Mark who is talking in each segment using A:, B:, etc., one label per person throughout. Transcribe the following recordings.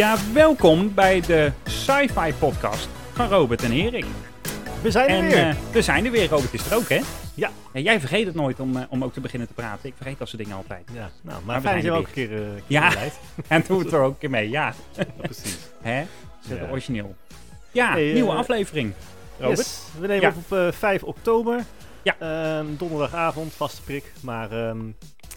A: Ja, welkom bij de Sci-Fi Podcast van Robert en Erik.
B: We zijn er
A: En
B: weer.
A: eh, we zijn er weer, Robert is er ook, hè?
B: Ja.
A: En jij vergeet het nooit om, eh, om ook te beginnen te praten. Ik vergeet dat soort dingen altijd.
B: ja, nou,
A: we
B: maar
A: zijn
B: fijn dat je
A: er
B: ook een keer, eh keer
A: Ja. En doen we het er ook een keer mee, ja.
B: Ja, precies.
A: Hè? Zet
B: Ja.
A: origineel. Ja,
B: Hey,
A: nieuwe aflevering. Robert?
B: Yes, we nemen
A: Ja.
B: op op eh, 5 oktober.
A: Ja.
B: Ehm, donderdagavond, vaste prik. Maar ehm,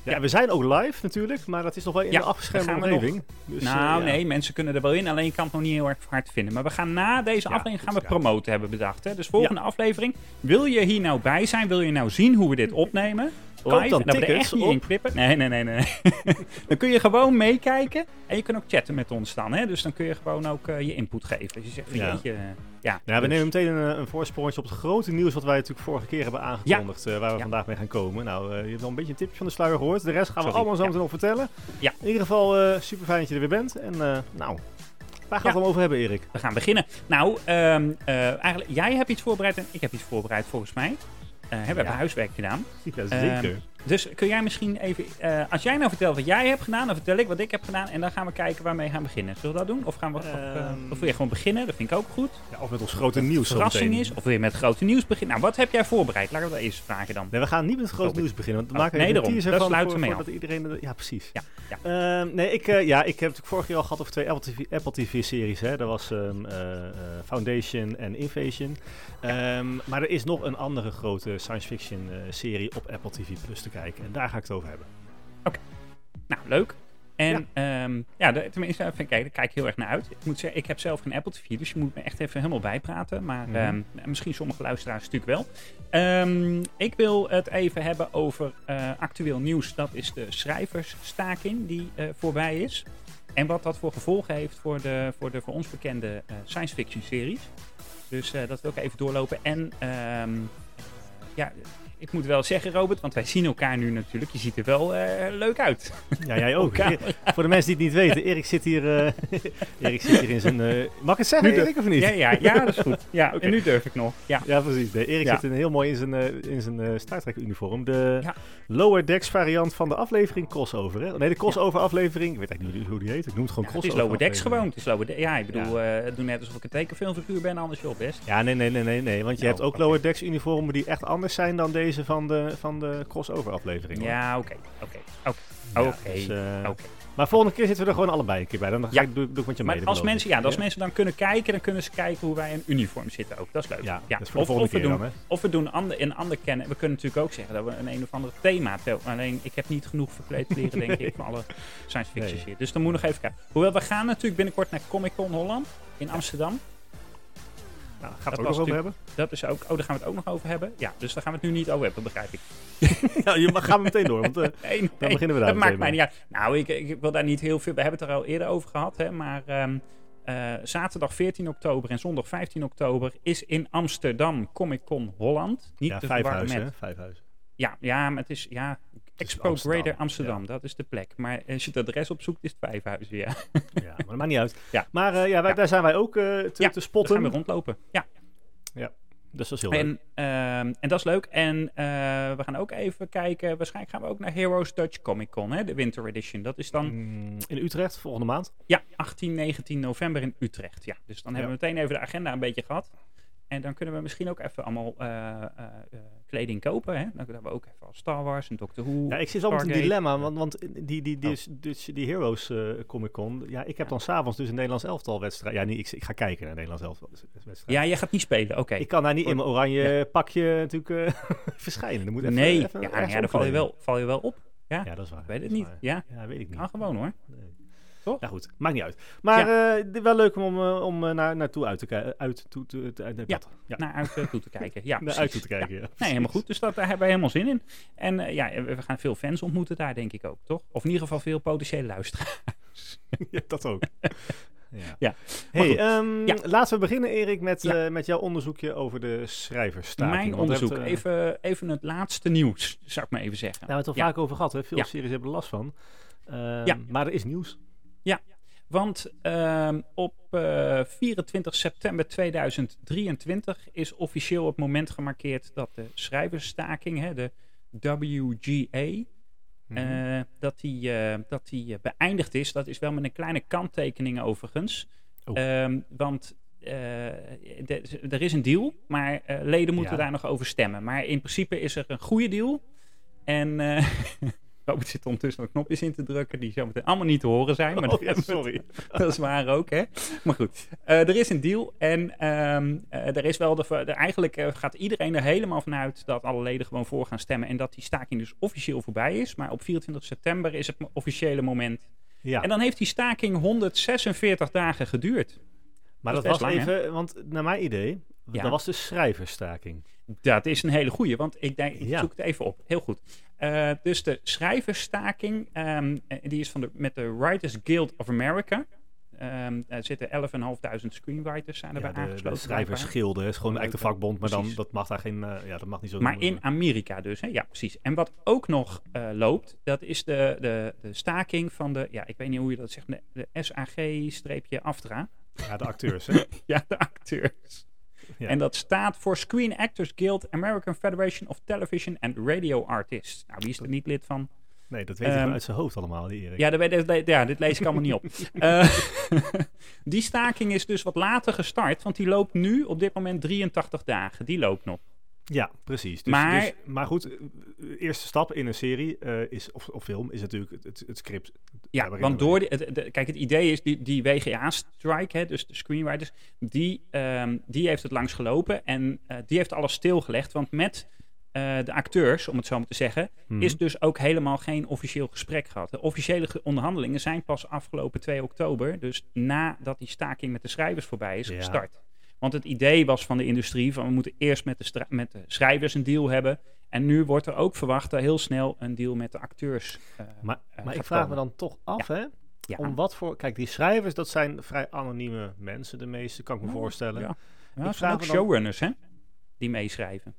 B: ja,
A: Ja.
B: we zijn ook live natuurlijk, maar dat is nog wel in
A: Ja,
B: de afgeschermde omgeving. Dus,
A: nou,
B: eh, ja.
A: nee, mensen kunnen er wel in, alleen je kan het nog niet heel erg hard vinden. Maar we gaan na deze aflevering gaan we promoten, hebben we bedacht. Hè? Dus volgende aflevering, wil je hier nou bij zijn? Wil je nou zien hoe we dit opnemen?
B: Koop
A: Live,
B: dan
A: en dat we er
B: tickets
A: echt niet in
B: op-
A: knippen. Nee, nee, nee, nee. dan kun je gewoon meekijken en je kunt ook chatten met ons dan. Hè? Dus dan kun je gewoon ook eh, je input geven. Dus je zegt,
B: Ja.
A: jeetje, ja.
B: Ja, we
A: dus-
B: nemen meteen een, eh, een voorsprongetje op het grote nieuws wat wij natuurlijk vorige keer hebben aangekondigd, eh, waar we
A: Ja.
B: vandaag mee gaan komen. Nou, je hebt wel een beetje een tipje van de sluier gehoord. De rest gaan we allemaal zo meteen nog vertellen.
A: Ja.
B: In ieder geval eh, super fijn dat je er weer bent. En nou, waar gaan we het over hebben, Erik?
A: We gaan beginnen. Nou, ehm, eh, eigenlijk, jij hebt iets voorbereid en ik heb iets voorbereid volgens mij. Eh, hebben
B: Ja.
A: huiswerk gedaan.
B: Ja,
A: Ehm,
B: zeker.
A: Dus kun jij misschien even, eh, als jij nou vertelt wat jij hebt gedaan, dan vertel ik wat ik heb gedaan. En dan gaan we kijken waarmee we gaan beginnen. Zullen we dat doen? Of, gaan we, of, eh,
B: Ehm.
A: of wil je gewoon beginnen? Dat vind ik ook goed.
B: Ja, of met ons grote nieuws
A: Verrassing is. Of wil je met grote nieuws beginnen? Nou, wat heb jij voorbereid? Laten we dat eerst vragen dan.
B: Nee, we gaan niet met het grote
A: Oké.
B: nieuws beginnen. Want we
A: Oh,
B: maken
A: nee, daarom.
B: teaser
A: Dat
B: van
A: sluiten
B: voor,
A: mee
B: voordat iedereen... er- Ja, precies.
A: Ja, ja.
B: Ehm, nee, ik, eh, ja, ik heb natuurlijk vorige keer al gehad over twee Apple TV, Apple TV series. Hè. Dat was ehm, eh, eh, Foundation en Invasion. Ehm, maar er is nog een andere grote science fiction eh, serie op Apple TV Plus te kijken. En daar ga ik het over hebben.
A: Nou, leuk. En ja, ja de- tenminste, even kijken, daar kijk ik heel erg naar uit. Ik moet zeggen, ik heb zelf geen Apple TV, dus je moet me echt even helemaal bijpraten. Maar ehm, misschien sommige luisteraars natuurlijk wel. Ehm, ik wil het even hebben over eh, actueel nieuws. Dat is de schrijversstaking die eh, voorbij is. En wat dat voor gevolgen heeft voor de voor, de, voor ons bekende eh, science fiction series. Dus dat wil ik even doorlopen. En ehm, ja, ik moet wel zeggen, Robert, want wij zien elkaar nu natuurlijk. Je ziet er wel eh, leuk uit.
B: Ja, jij ook. Voor de mensen die het niet weten, Erik zit hier, eh, Erik zit hier in zijn... eh, mag ik het zeggen,
A: Nu de-
B: Erik, of niet?
A: Ja, ja, ja, dat is goed. Ja, en nu durf ik nog. Ja.
B: Ja, precies. Nee, Erik
A: Ja.
B: zit in heel mooi in zijn, eh, in zijn eh, Star Trek uniform. De
A: Ja.
B: Lower Decks variant van de aflevering crossover. Hè? Nee, de crossover aflevering. Ik weet eigenlijk niet hoe die heet. Ik noem het gewoon
A: Ja, het is
B: crossover.
A: Lower Decks gewoon. Het is Lower De- ja, ik bedoel, eh, doe net alsof ik een tekenfilmfiguur ben, anders joh best.
B: Ja, nee, nee, nee, nee, nee. Want je
A: Oh,
B: hebt ook. Lower Decks uniformen die echt anders zijn dan deze van de, van de crossover aflevering. hoor.
A: Ja, oké, oké, oké.
B: Dus, eh,
A: oké.
B: Maar volgende keer zitten we er gewoon allebei een keer bij. Dan ga
A: Ja.
B: ik, doe, doe ik met je
A: Maar
B: mee.
A: als mensen, ja, als mensen dan kunnen kijken, dan kunnen ze kijken hoe wij in uniform zitten ook. Dat is leuk.
B: Ja, is
A: Of, we
B: keer
A: doen,
B: dan,
A: of we doen ander, een ander kennen. We kunnen natuurlijk ook zeggen dat we een een of ander thema tel. Alleen ik heb niet genoeg verkleedkleren, denk ik, voor alle science fiction
B: Nee.
A: hier. Dus dan moet ik nog even kijken. Hoewel, we gaan natuurlijk binnenkort naar Comic Con Holland in Amsterdam.
B: Nou, gaat
A: Dat
B: het ook nog over hebben?
A: Dat is ook, oh, daar gaan we het ook nog over hebben. Ja, dus daar gaan we het nu niet over hebben, begrijp ik.
B: ja, je mag, gaan we meteen door. Want eh,
A: Nee, nee,
B: dan beginnen we daar
A: dat maakt mij niet uit. Nou, ik, ik wil daar niet heel veel... We hebben het er al eerder over gehad, hè, maar... ehm, eh, zaterdag 14 oktober en zondag 15 oktober is in Amsterdam Comic Con Holland. Niet
B: ja,
A: te
B: vijf
A: verwarren
B: huizen,
A: met...
B: hè? Vijf huizen.
A: Ja, ja, maar het is... Ja, Expo
B: Amsterdam,
A: Greater Amsterdam,
B: ja.
A: dat is de plek. Maar als je het adres opzoekt, is het Vijfhuizen, ja.
B: Ja, maar dat maakt niet uit.
A: Ja.
B: Maar eh, ja, wij,
A: Ja.
B: daar zijn wij ook eh, te,
A: Ja,
B: te
A: Dan gaan
B: spotten.
A: we rondlopen. Ja,
B: Dus dat is heel leuk.
A: en, ehm, en dat is leuk. En eh, we gaan ook even kijken... Waarschijnlijk gaan we ook naar Heroes Dutch Comic Con, hè, de Winter Edition. Dat is dan...
B: Mm, In Utrecht, volgende maand.
A: Ja, 18, 19 november in Utrecht. Ja, dus dan hebben
B: Ja.
A: we meteen even de agenda een beetje gehad. En dan kunnen we misschien ook even allemaal eh, eh, eh, kleding kopen. Hè? Dan hebben we ook even al Star Wars en Doctor Who.
B: Ja, ik zit met een dilemma, want, want die, die, die,
A: Oh.
B: dus, die Heroes Comic Con, ja, ik heb dan s'avonds dus een Nederlands elftal wedstrijd. Ja, niet, ik, ik ga kijken naar Nederlands elftal wedstrijd.
A: Ja, jij gaat niet spelen. Oké.
B: Ik kan daar niet in mijn oranje pakje natuurlijk verschijnen. Dan moet even,
A: Nee,
B: even
A: ja, dan val je, wel, val je wel op. Ja,
B: Ja, dat is waar.
A: weet het niet. Ja,
B: weet ik niet.
A: kan gewoon hoor. Toch?
B: Ja, goed. Maakt niet uit. Maar eh, wel leuk om, eh, om eh, naar, naartoe uit te kijken. Uit, toe, te, te- uit,
A: Ja. Naar uit eh, toe te kijken. Ja,
B: naar uit toe te kijken.
A: Ja. Nee, helemaal goed. Dus dat, daar hebben we helemaal zin in. En eh, ja, we gaan veel fans ontmoeten daar, denk ik ook, toch? Of in ieder geval veel potentiële luisteraars.
B: Ja, dat ook. Ja.
A: Ja.
B: Hey,
A: Ja.
B: laten we beginnen, Erik, met,
A: Ja.
B: eh, met jouw onderzoekje over de schrijversstaking.
A: Mijn onderzoek.
B: eh,
A: even, even het laatste nieuws, zou ik maar even zeggen.
B: Daar hebben we het al vaak over gehad. Hè? Veel series hebben er last van.
A: Ja.
B: Maar er is nieuws.
A: Want ehm, op eh, 24 september 2023 is officieel het moment gemarkeerd dat de schrijversstaking, hè, de WGA,
B: Mhm.
A: eh, dat die, eh, dat die beëindigd is. Dat is wel met een kleine kanttekening overigens.
B: Oh.
A: Ehm, want de- er is een deal, maar leden moeten
B: Ja.
A: daar nog over stemmen. Maar in principe is er een goede deal. En Robert zit ondertussen nog knopjes in te drukken die zometeen allemaal niet te horen zijn. Maar
B: Oh, ja,
A: we-
B: sorry.
A: dat is waar ook, hè. Maar goed, eh, er is een deal. En ehm, eh, er is wel de, de, eigenlijk eh, gaat iedereen er helemaal vanuit dat alle leden gewoon voor gaan stemmen. En dat die staking dus officieel voorbij is. Maar op 24 september is het officiële moment.
B: Ja,
A: En dan heeft die staking 146 dagen geduurd.
B: maar
A: dat
B: was
A: lang,
B: even, want naar mijn idee,
A: Ja.
B: dat was de schrijversstaking.
A: Dat is een hele goeie, want ik, denk, ik
B: Ja.
A: zoek het even op. Heel goed. Eh, dus de schrijversstaking, ehm, eh, die is van de, met de Writers Guild of America. Ehm er zitten 11.500 screenwriters zijn erbij
B: Ja, de,
A: aangesloten.
B: de schrijversgilde is gewoon eigenlijk de vakbond, maar dan dat mag daar geen, eh, ja, dat mag niet zo.
A: Maar in Amerika dus, hè? ja precies. En wat ook nog loopt, dat is de, de, de staking van de, ja ik weet niet hoe je dat zegt, de, de SAG-AFTRA.
B: ja, de acteurs. Hè?
A: Ja, de acteurs.
B: Ja.
A: En dat staat voor Screen Actors Guild, American Federation of Television and Radio Artists. Nou, wie is er niet lid van?
B: Nee, dat weet ik
A: Ehm,
B: uit zijn hoofd allemaal, die Erik.
A: Ja, dat weet, dat- ja dit lees ik allemaal niet op. Eh, die staking is dus wat later gestart, want die loopt nu op dit moment 83 dagen. Die loopt nog.
B: Ja, precies. Dus,
A: Maar-
B: dus- maar goed, eh, de eerste stap in een serie eh, is, of, of film is natuurlijk het, het, het script.
A: Ja, want door die, het, de- kijk, het idee is die, die WGA-strike, dus de screenwriters, die, ehm, die heeft het langs gelopen en eh, die heeft alles stilgelegd. Want met eh, de acteurs, om het zo maar te zeggen,
B: Mhm.
A: is dus ook helemaal geen officieel gesprek gehad. De officiële ge- onderhandelingen zijn pas afgelopen 2 oktober, dus nadat die staking met de schrijvers voorbij is
B: Ja.
A: gestart. Want het idee was van de industrie van we moeten eerst met de, met de schrijvers een deal hebben. En nu wordt er ook verwacht dat heel snel een deal met de acteurs. eh,
B: Maar,
A: eh,
B: maar ik vraag me dan toch af, hè?
A: Ja.
B: Om wat voor... Kijk, die schrijvers, dat zijn vrij anonieme mensen, de meeste, kan ik me
A: Oh,
B: voorstellen.
A: Ja,
B: Ik
A: ja het zijn
B: vraag
A: ook
B: dan-
A: showrunners, hè? Die meeschrijven.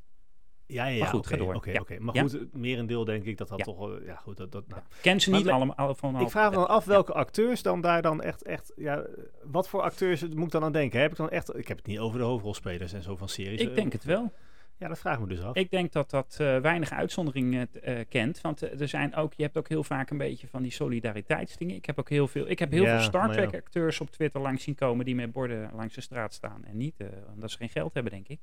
B: Ja, ja,
A: Maar goed,
B: oké,
A: ga door.
B: Oké,
A: Ja.
B: Maar
A: Ja.
B: goed, merendeel denk ik dat dat
A: Ja.
B: toch... Ja, goed, dat... dat nou.
A: Ken ze niet
B: le-
A: allemaal van
B: Ik vraag me dan af welke acteurs dan daar dan echt... echt ja, wat voor acteurs moet ik dan aan denken? Heb ik dan echt... Ik heb het niet over de hoofdrolspelers en zo van series.
A: Ik
B: eh,
A: denk het wel.
B: Ja, dat vraag ik me dus af.
A: Ik denk dat dat eh, weinig uitzonderingen eh, kent. Want er zijn ook, je hebt ook heel vaak een beetje van die solidariteitsdingen. Ik heb ook heel veel, ik heb heel
B: Ja,
A: veel Star
B: ja.
A: Trek acteurs op Twitter langs zien komen die met borden langs de straat staan. En niet omdat ze geen geld hebben, denk ik.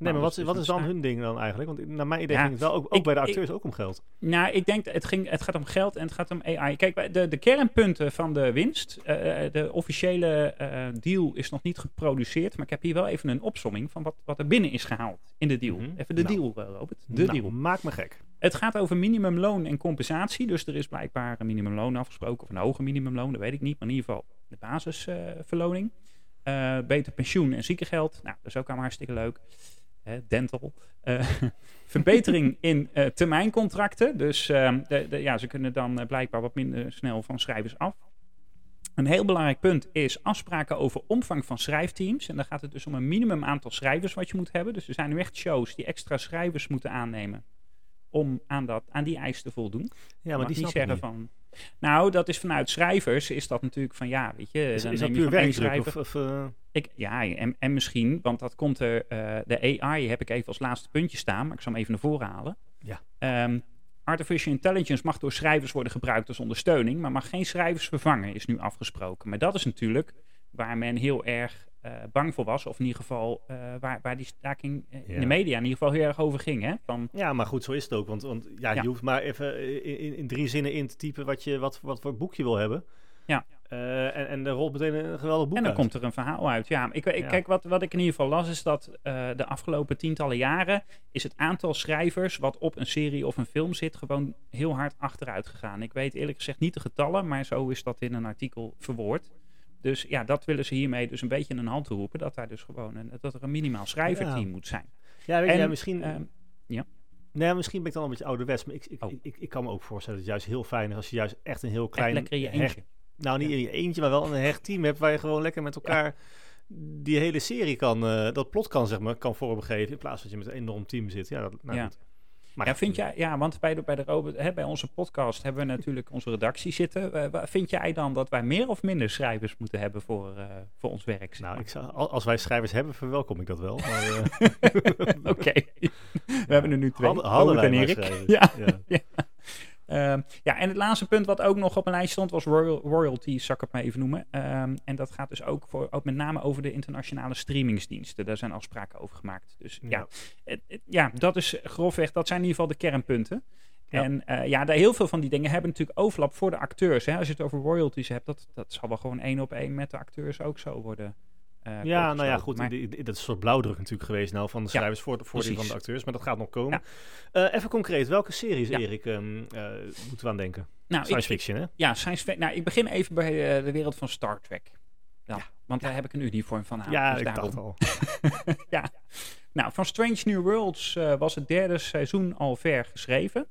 B: Nee, maar
A: dat
B: wat,
A: is
B: wat
A: dus
B: is dan hun ding dan eigenlijk? Want naar mijn idee
A: Ja,
B: ging het wel ook, ook
A: ik-
B: bij de
A: ik-
B: acteurs ook om geld.
A: Nou, ik denk, het, ging, het gaat om geld en het gaat om AI. Kijk, de, de kernpunten van de winst, eh, de officiële eh, deal is nog niet geproduceerd, maar ik heb hier wel even een opsomming van wat, wat er binnen is gehaald in de deal.
B: Mhm.
A: Even de
B: Nou.
A: deal, eh, Robert. De
B: Nou,
A: deal.
B: maak me gek.
A: Het gaat over minimumloon en compensatie. Dus er is blijkbaar een minimumloon afgesproken, of een hoger minimumloon, dat weet ik niet. Maar in ieder geval de basisverloning. Eh, beter pensioen en ziekengeld. Nou, dat is ook allemaal hartstikke leuk. Hè, dental. Eh, verbetering in eh, termijncontracten. Dus ehm, de, de, ja, ze kunnen dan eh, blijkbaar wat minder snel van schrijvers af. Een heel belangrijk punt is afspraken over omvang van schrijfteams. En dan gaat het dus om een minimum aantal schrijvers wat je moet hebben. Dus er zijn nu echt shows die extra schrijvers moeten aannemen om aan, dat, aan die eis te voldoen.
B: Ja, maar die
A: niet zeggen
B: niet.
A: van. Nou, dat is vanuit schrijvers, is dat natuurlijk van ja, weet je.
B: Is,
A: dan
B: is dat puur werkdruk? Of, of, eh,
A: Ik, ja, en, en misschien, want dat komt er. eh, de AI heb ik even als laatste puntje staan, maar ik zal hem even naar voren halen.
B: Ja.
A: Ehm, artificial intelligence mag door schrijvers worden gebruikt als ondersteuning, maar mag geen schrijvers vervangen, is nu afgesproken. Maar dat is natuurlijk waar men heel erg bang voor was, of in ieder geval eh, waar, waar die staking eh, in
B: Ja.
A: de media in ieder geval heel erg over ging. Hè? Van,
B: ja, maar goed, zo is het ook. Want, want ja,
A: Ja.
B: je hoeft maar even eh, in, in, in drie zinnen in te typen wat, je, wat, wat voor boek je wil hebben.
A: Ja.
B: Eh, en, en er rolt meteen een geweldig boek
A: En dan
B: uit.
A: komt er een verhaal uit. Ja, ik, ik,
B: Ja.
A: kijk, wat, wat ik in ieder geval las is dat eh, de afgelopen tientallen jaren is het aantal schrijvers wat op een serie of een film zit gewoon heel hard achteruit gegaan. Ik weet eerlijk gezegd niet de getallen, maar zo is dat in een artikel verwoord. Dus ja, dat willen ze hiermee dus een beetje in een hand roepen. Dat, daar dus gewoon een, dat er een minimaal schrijverteam
B: Ja.
A: moet zijn.
B: Ja, weet je,
A: En,
B: ja, misschien,
A: ehm,
B: nee, misschien ben ik dan een beetje ouderwets. Maar ik, ik,
A: Oh.
B: ik, ik, kan me ook voorstellen dat het juist heel fijn is als je juist echt een heel
A: Echt
B: klein
A: lekker in je
B: hecht-
A: eentje.
B: Nou, niet in je eentje, maar wel een hecht team hebt waar je gewoon lekker met elkaar die hele serie kan, eh, dat plot kan, zeg maar, kan vormgeven. In plaats van dat je met een enorm team zit. Ja, dat, nou
A: Ja.
B: goed. Maar
A: Ja, vind jij, ja, want bij, de, bij, de, Robert- hè, bij onze podcast hebben we natuurlijk onze redactie zitten. Wa- vind jij dan dat wij meer of minder schrijvers moeten hebben voor, eh, voor ons werk? zeg
B: Nou, ik zou, al- als wij schrijvers hebben, verwelkom ik dat wel. Eh,
A: Oké, we hebben er nu twee.
B: Hadden, hadden wij
A: Erik. Ja.
B: ja.
A: Ehm, ja, en het laatste punt wat ook nog op mijn lijst stond was royal, royalty, zal ik het maar even noemen. Ehm, en dat gaat dus ook, voor, ook met name over de internationale streamingsdiensten. Daar zijn afspraken over gemaakt. Dus ja,
B: Ja.
A: het- het- ja dat is grofweg, dat zijn in ieder geval de kernpunten.
B: Ja.
A: En eh, ja, daar, heel veel van die dingen hebben natuurlijk overlap voor de acteurs. Hè. Als je het over royalties hebt, dat, dat zal wel gewoon één op één met de acteurs ook zo worden. Eh,
B: Ja, nou ja, goed.
A: Maar-
B: die- die- dat is een soort blauwdruk natuurlijk geweest nou van de
A: Ja,
B: schrijvers voor, voor die van de acteurs. Maar dat gaat nog komen. Eh, even concreet, welke series,
A: Ja.
B: Erik, eh, moeten we aan denken?
A: nou,
B: Science
A: ik,
B: fiction, hè?
A: ja, science fiction. Nou, ik begin even bij de wereld van Star Trek. Dan. Want daar heb ik een uniform van aan.
B: ja,
A: dus
B: ik dacht al.
A: ja. Nou, van Strange New Worlds was het derde seizoen al ver geschreven.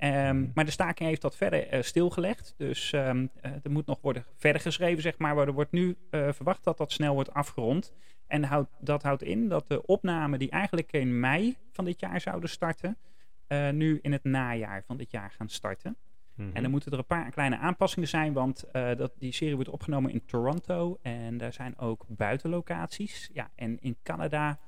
A: Ehm. Maar de staking heeft dat verder eh, stilgelegd. Dus ehm, eh, er moet nog worden verder geschreven, zeg maar. Er wordt nu eh, verwacht dat dat snel wordt afgerond. En dat houdt in dat de opnamen die eigenlijk in mei van dit jaar zouden starten... nu in het najaar van dit jaar gaan starten.
B: Mhm.
A: En dan moeten er een paar kleine aanpassingen zijn, want dat, die serie wordt opgenomen in Toronto en daar zijn ook buitenlocaties. Ja, en in Canada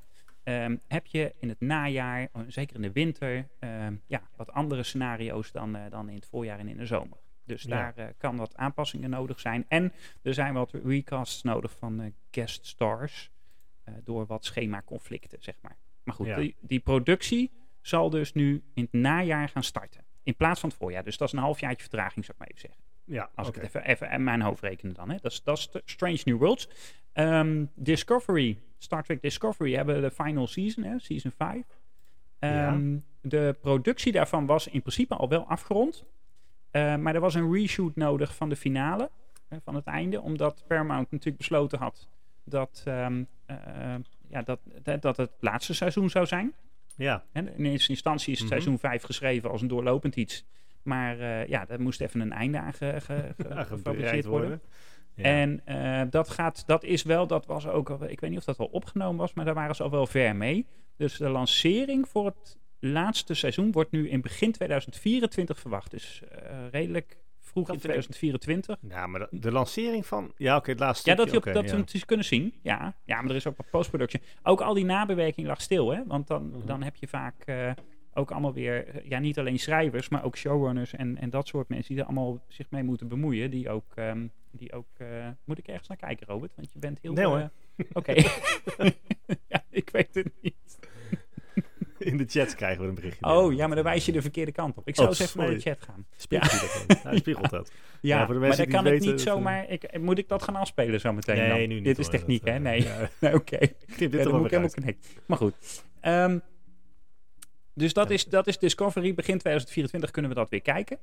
A: ehm, heb je in het najaar, eh, zeker in de winter, ehm, ja, wat andere scenario's dan, eh, dan in het voorjaar en in de zomer. Dus
B: Ja.
A: daar eh, kan wat aanpassingen nodig zijn. En er zijn wat recasts nodig van guest stars door wat schemaconflicten, zeg maar. Maar goed,
B: Ja.
A: die, die productie zal dus nu in het najaar gaan starten. In plaats van het voorjaar. Dus dat is een halfjaartje vertraging, zou ik maar even zeggen.
B: Ja,
A: Als ik het even, even in mijn hoofd rekenen dan. Hè. Dat, is, dat is Strange New Worlds. Ehm, Discovery, Star Trek Discovery hebben de final season, hè, season 5.
B: Ja.
A: Ehm, De productie daarvan was in principe al wel afgerond. Eh, maar er was een reshoot nodig van de finale, hè, van het einde. Omdat Paramount natuurlijk besloten had dat, ehm, eh, ja, dat, dat, dat het laatste seizoen zou zijn.
B: Ja,
A: Hè, In eerste instantie is het
B: Mhm.
A: seizoen 5 geschreven als een doorlopend iets. Maar eh, ja, daar moest even een einde aan ge, ge- ge-
B: ja,
A: gefabriceerd worden.
B: worden. Ja.
A: En eh, dat, gaat, dat is wel, dat was ook, al- ik weet niet of dat al opgenomen was, maar daar waren ze al wel ver mee. Dus de lancering voor het laatste seizoen wordt nu in begin 2024 verwacht. Dus eh, redelijk vroeg
B: Dat
A: in
B: vind ik-
A: 2024.
B: ja, maar de, de lancering van... Ja, oké, het laatste
A: Ja, dat, je dat we het eens kunnen zien. Ja. ja, maar er is ook wat postproduction. Ook al die nabewerking lag stil, hè? Want dan,
B: Mhm.
A: dan heb je vaak eh, ook allemaal weer, eh, ja, niet alleen schrijvers, maar ook showrunners en, en dat soort mensen die er allemaal zich mee moeten bemoeien. Die ook, ehm, die ook eh, moet ik ergens naar kijken, Robert? Want je bent heel.
B: Nee, hoor.
A: eh, Oké. ja, ik weet het niet.
B: In de chat krijgen we een berichtje.
A: Oh ja, maar dan wijs je de verkeerde kant op. Ik zou
B: Oh,
A: eens even naar de chat gaan.
B: Spiegelt hij dat? Hij spiegelt dat.
A: Ja,
B: Ja, voor de
A: maar dan kan ik niet
B: dat,
A: zomaar. Ik, moet ik dat gaan afspelen zo meteen?
B: Nee,
A: dan?
B: nu niet.
A: Dit is techniek,
B: dat,
A: hè? Nee.
B: ja.
A: Nee, Oké.
B: Knip dit
A: Ja, dan moet ik helemaal connect. Maar goed. Ehm, dus dat is, dat is Discovery. Begin 2024 kunnen we dat weer kijken.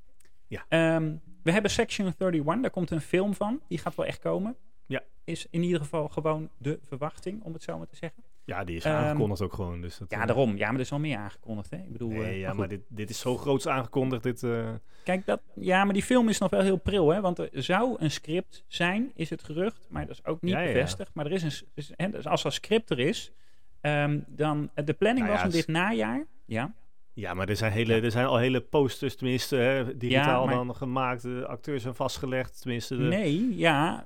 B: Ja.
A: Ehm, we hebben Section 31. Daar komt een film van. Die gaat wel echt komen.
B: Ja.
A: Is in ieder geval gewoon de verwachting, om het zo maar te zeggen.
B: Ja, die is
A: Ehm,
B: aangekondigd ook gewoon. Dus dat,
A: Ja,
B: eh,
A: daarom. Ja, maar er is al meer aangekondigd. Hè? Ik bedoel,
B: Nee,
A: eh,
B: ja,
A: maar
B: dit, dit is zo groots aangekondigd. Dit, eh,
A: Kijk, dat, ja, maar die film is nog wel heel pril, hè? Want er zou een script zijn, is het gerucht, maar dat is ook niet
B: Ja, ja, ja.
A: bevestigd. Maar er is een, is, hè, dus als er script er is, ehm, dan eh, de planning
B: Nou
A: was om dit najaar. Ja,
B: ja, maar er zijn, hele, er zijn al hele posters, tenminste, hè, digitaal
A: maar-
B: dan gemaakt. De acteurs zijn vastgelegd, tenminste. De,
A: nee, ja,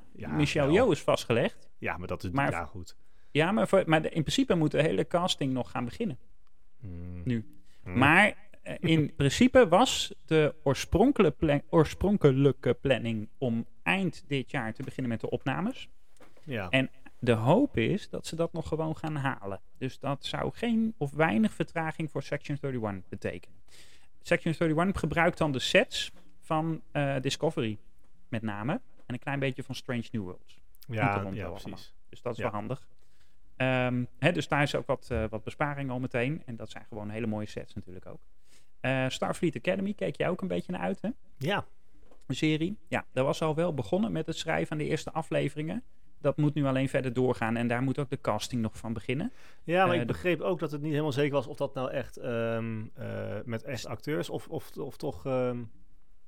B: wel.
A: Yeoh is vastgelegd.
B: Ja, maar dat is...
A: Maar-
B: ja, goed.
A: Ja, maar, voor, maar in principe moet de hele casting nog gaan beginnen.
B: Hmm.
A: Nu.
B: Hmm.
A: Maar eh, in principe was de oorspronkelijke, oorspronkelijke planning om eind dit jaar te beginnen met de opnames.
B: Ja.
A: En de hoop is dat ze dat nog gewoon gaan halen. Dus dat zou geen of weinig vertraging voor Section 31 betekenen. Section 31 gebruikt dan de sets van eh, Discovery, met name. En een klein beetje van Strange New Worlds.
B: ja, ja,
A: allemaal.
B: precies.
A: Dus dat is
B: Ja.
A: wel handig. Ehm, hè, dus daar is ook wat, eh, wat besparing al meteen. En dat zijn gewoon hele mooie sets natuurlijk ook. Eh, Starfleet Academy keek jij ook een beetje naar uit, hè?
B: Ja,
A: Een serie. Ja, dat was al wel begonnen met het schrijven aan de eerste afleveringen. Dat moet nu alleen verder doorgaan en daar moet ook de casting nog van beginnen.
B: ja maar
A: Eh,
B: ik begreep ook dat het niet helemaal zeker was of dat nou echt ehm, eh, met echt acteurs of, of, of toch ehm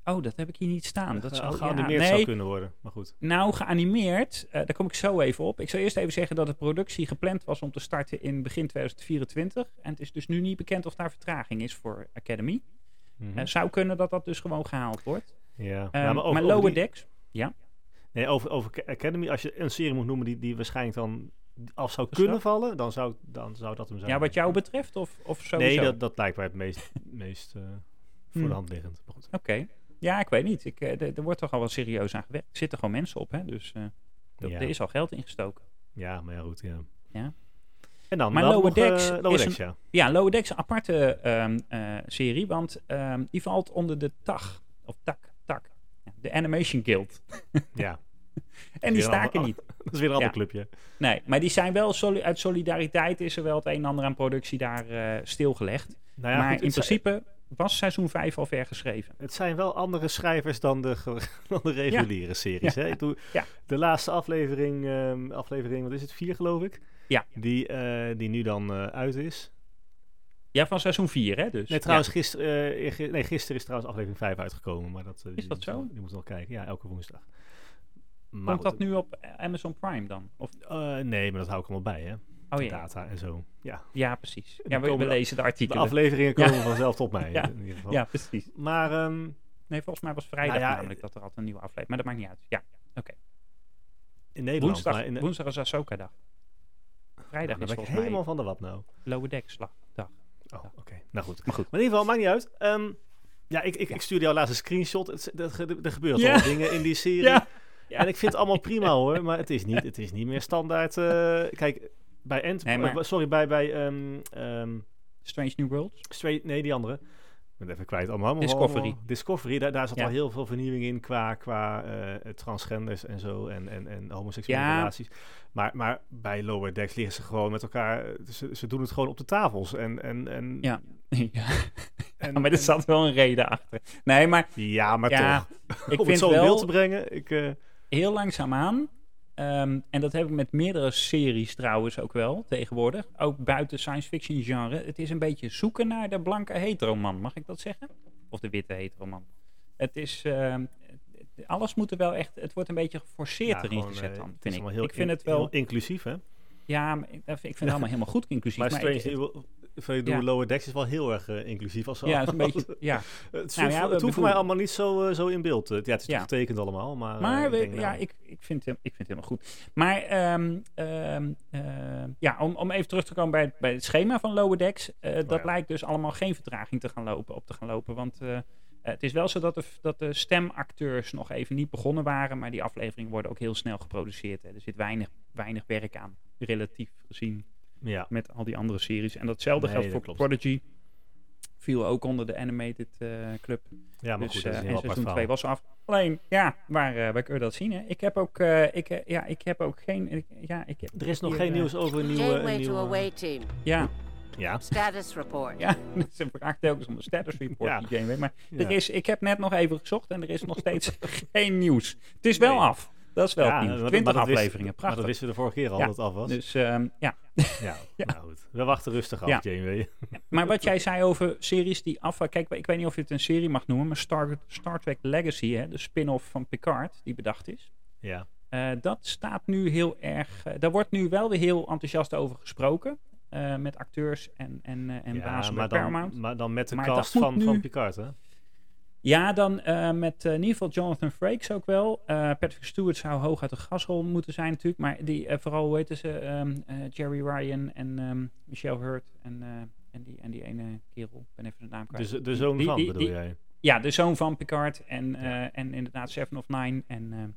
A: Oh, dat heb ik hier niet staan. Dat zou, ja,
B: geanimeerd
A: nee,
B: zou kunnen worden. Maar goed.
A: Nou, geanimeerd, eh, daar kom ik zo even op. Ik zal eerst even zeggen dat de productie gepland was om te starten in begin 2024. En het is dus nu niet bekend of daar vertraging is voor Academy. Het zou kunnen dat dat dus gewoon gehaald wordt.
B: ja.
A: Ehm,
B: Ja,
A: maar Lower
B: die-
A: Decks,
B: Nee, over, over Ca- Academy, als je een serie moet noemen die, die waarschijnlijk dan af zou kunnen vallen, dan zou, dan zou dat hem zijn.
A: ja, wat jou betreft of, of sowieso?
B: Nee, dat, dat lijkt mij het meest, meest eh, voor
A: Hmm.
B: de hand liggend.
A: Oké. Ja, ik weet niet. Ik, eh, er wordt toch al wel serieus aan gewerkt. Er zitten gewoon mensen op, hè? Dus eh, er,
B: Ja.
A: er is al geld ingestoken.
B: Ja, maar ja, goed, ja.
A: Ja.
B: En dan,
A: Maar Lower Decks
B: Lower
A: is
B: Decks, ja.
A: Ja, Lower Decks een aparte ehm, eh, serie, want ehm, die valt onder de TAG. Of. Ja, de Animation Guild.
B: Ja,
A: En die staken niet.
B: dat is weer een ander
A: Ja.
B: clubje.
A: Nee, maar die zijn wel, soli- uit solidariteit is er wel het een en ander aan productie daar eh, stilgelegd.
B: Nou ja,
A: maar
B: goed,
A: in
B: zijn,
A: principe was seizoen 5 al ver geschreven.
B: het zijn wel andere schrijvers dan de, dan de reguliere series. Hè? Doe. De laatste aflevering, ehm, aflevering, wat is het, vier geloof ik?
A: Ja.
B: Die, eh, die nu dan eh, uit is.
A: Ja, van seizoen 4, hè? Dus.
B: Nee, trouwens, gisteren, eh, nee, gisteren is trouwens aflevering 5 uitgekomen. Maar dat, eh,
A: Is dat
B: je
A: zo?
B: Die moet nog kijken. Ja, elke woensdag. Maar
A: Komt dat nu op Amazon Prime dan? Of,
B: eh, nee, maar dat hou ik allemaal bij, hè?
A: oh ja,
B: Data en zo. Ja,
A: ja precies. Ja, we, lezen de
B: de
A: artikelen.
B: afleveringen
A: Ja.
B: komen vanzelf tot mij.
A: Ja.
B: In ieder geval.
A: ja, precies.
B: Maar ehm,
A: Nee, volgens mij was vrijdag
B: Nou ja,
A: namelijk dat er altijd een nieuwe aflevering. Maar dat maakt niet uit. Ja,
B: in Nederland.
A: woensdag,
B: maar in,
A: woensdag is Ahsoka dag. Vrijdag
B: dan
A: is volgens
B: helemaal van de wap nou. Oh, oké. Nou goed.
A: Maar goed.
B: Maar in ieder geval, maakt niet uit. Ehm, ja, ik, ik, ik stuurde jou laatst een screenshot. Het, dat, ge- er gebeuren wel dingen in die serie.
A: Ja. Ja.
B: En ik vind het allemaal prima hoor. Maar het is niet, het is niet meer standaard. eh, kijk, bij.
A: Nee, maar-
B: eh, sorry, bij... bij ehm, ehm,
A: Strange New Worlds.
B: Straight, nee, die andere. Ben even kwijt. Allemaal,
A: Discovery.
B: allemaal- Discovery, daar, daar zat
A: Ja.
B: al heel veel vernieuwing in qua, qua eh, transgenders en zo. En, en, en homoseksuele
A: Ja.
B: relaties. Maar, maar bij Lower Decks liggen ze gewoon met elkaar... Ze, ze doen het gewoon op de tafels. En, en, en,
A: Ja. ja.
B: en,
A: maar er zat wel een reden achter. Nee, maar
B: Ja, maar
A: ja,
B: toch.
A: ik
B: om het
A: vind
B: zo in beeld te
A: wel
B: brengen. Ik, eh,
A: heel langzaamaan. Ehm en dat heb ik met meerdere series trouwens ook wel tegenwoordig. Ook buiten science fiction genre. Het is een beetje zoeken naar de blanke heteroman. Mag ik dat zeggen? Of de witte heteroman. Het is... ehm, alles moet er wel echt... Het wordt een beetje geforceerd
B: ja,
A: erin
B: gewoon,
A: gezet
B: eh,
A: dan, vind ik.
B: heel
A: ik vind
B: in-
A: het wel...
B: heel inclusief, hè?
A: Ja, maar ik, ik vind het allemaal helemaal goed inclusief.
B: Maar
A: maar
B: Strange
A: ik-
B: Ik bedoel,
A: Ja.
B: Lower Decks is wel heel erg eh, inclusief. Als
A: ja, het is een beetje... Ja.
B: Het,
A: Nou ja,
B: het hoeft mij allemaal niet zo, eh, zo in beeld. eh, Ja, het is
A: Ja.
B: getekend allemaal, maar...
A: Maar we- ja,
B: nou,
A: ik, ik, vind het, ik vind het helemaal goed. Maar ehm, ehm, ja, om, om even terug te komen bij, het- bij het schema van Lower Decks. dat
B: Oh ja.
A: lijkt dus allemaal geen vertraging te gaan lopen, op te gaan lopen. Want het is wel zo dat de, dat de stemacteurs nog even niet begonnen waren. Maar die afleveringen worden ook heel snel geproduceerd. Hè. Er zit weinig, weinig werk aan, relatief gezien
B: Ja,
A: met al die andere series. En datzelfde
B: Nee,
A: geldt
B: dat
A: voor
B: klopt.
A: Prodigy. Viel ook onder de animated eh, club.
B: ja maar
A: Dus,
B: goed, dat is
A: eh,
B: een
A: en
B: heel apart
A: seizoen 2
B: verhaal.
A: was af. Alleen, ja, waar, eh waar kun je dat zien? Hè? Ik heb ook, eh, ik, ja, ik heb ook geen, ik- ja, ik heb
B: Er is nog
A: hier,
B: geen nieuws over een nieuwe... Een
C: to
B: nieuwe
C: away team.
A: Ja,
B: ja,
C: Status report.
A: ja, ze vraagt telkens om de status report
B: Ja.
A: die Janeway. Maar
B: ja.
A: er is, ik heb net nog even gezocht en er is nog steeds geen nieuws. Het is wel
B: Nee.
A: af. Dat is wel
B: Ja,
A: het nieuws.
B: maar-
A: 20
B: maar dat wist-
A: afleveringen,
B: Maar
A: prachtig.
B: dat wisten we de vorige keer al,
A: Ja.
B: dat het af was.
A: Dus ehm, ja.
B: ja, nou goed. We wachten rustig af,
A: Ja.
B: Janeway.
A: Maar wat jij zei over series die af... Kijk, ik weet niet of je het een serie mag noemen, maar Star, Star Trek Legacy, hè, de spin-off van Picard, die bedacht is.
B: Ja,
A: Eh, dat staat nu heel erg. eh, daar wordt nu wel weer heel enthousiast over gesproken. eh, met acteurs en, en, en
B: ja
A: bazen bij
B: maar, dan,
A: Paramount.
B: maar dan met de
A: Maar
B: cast van,
A: nu-
B: van Picard, hè?
A: Ja, dan eh, met eh, in ieder geval Jonathan Frakes ook wel. Eh, Patrick Stewart zou hoog uit de gasrol moeten zijn natuurlijk. Maar die, vooral, hoe heet ze? ehm, eh, Jerry Ryan en ehm, Michelle Hurt en, en, die, en die ene kerel. Ik ben even de naam kwijt.
B: De, de zoon
A: die-
B: van,
A: die-
B: bedoel
A: die-
B: jij?
A: Ja, de zoon van Picard en,
B: Ja.
A: en inderdaad Seven of Nine. En,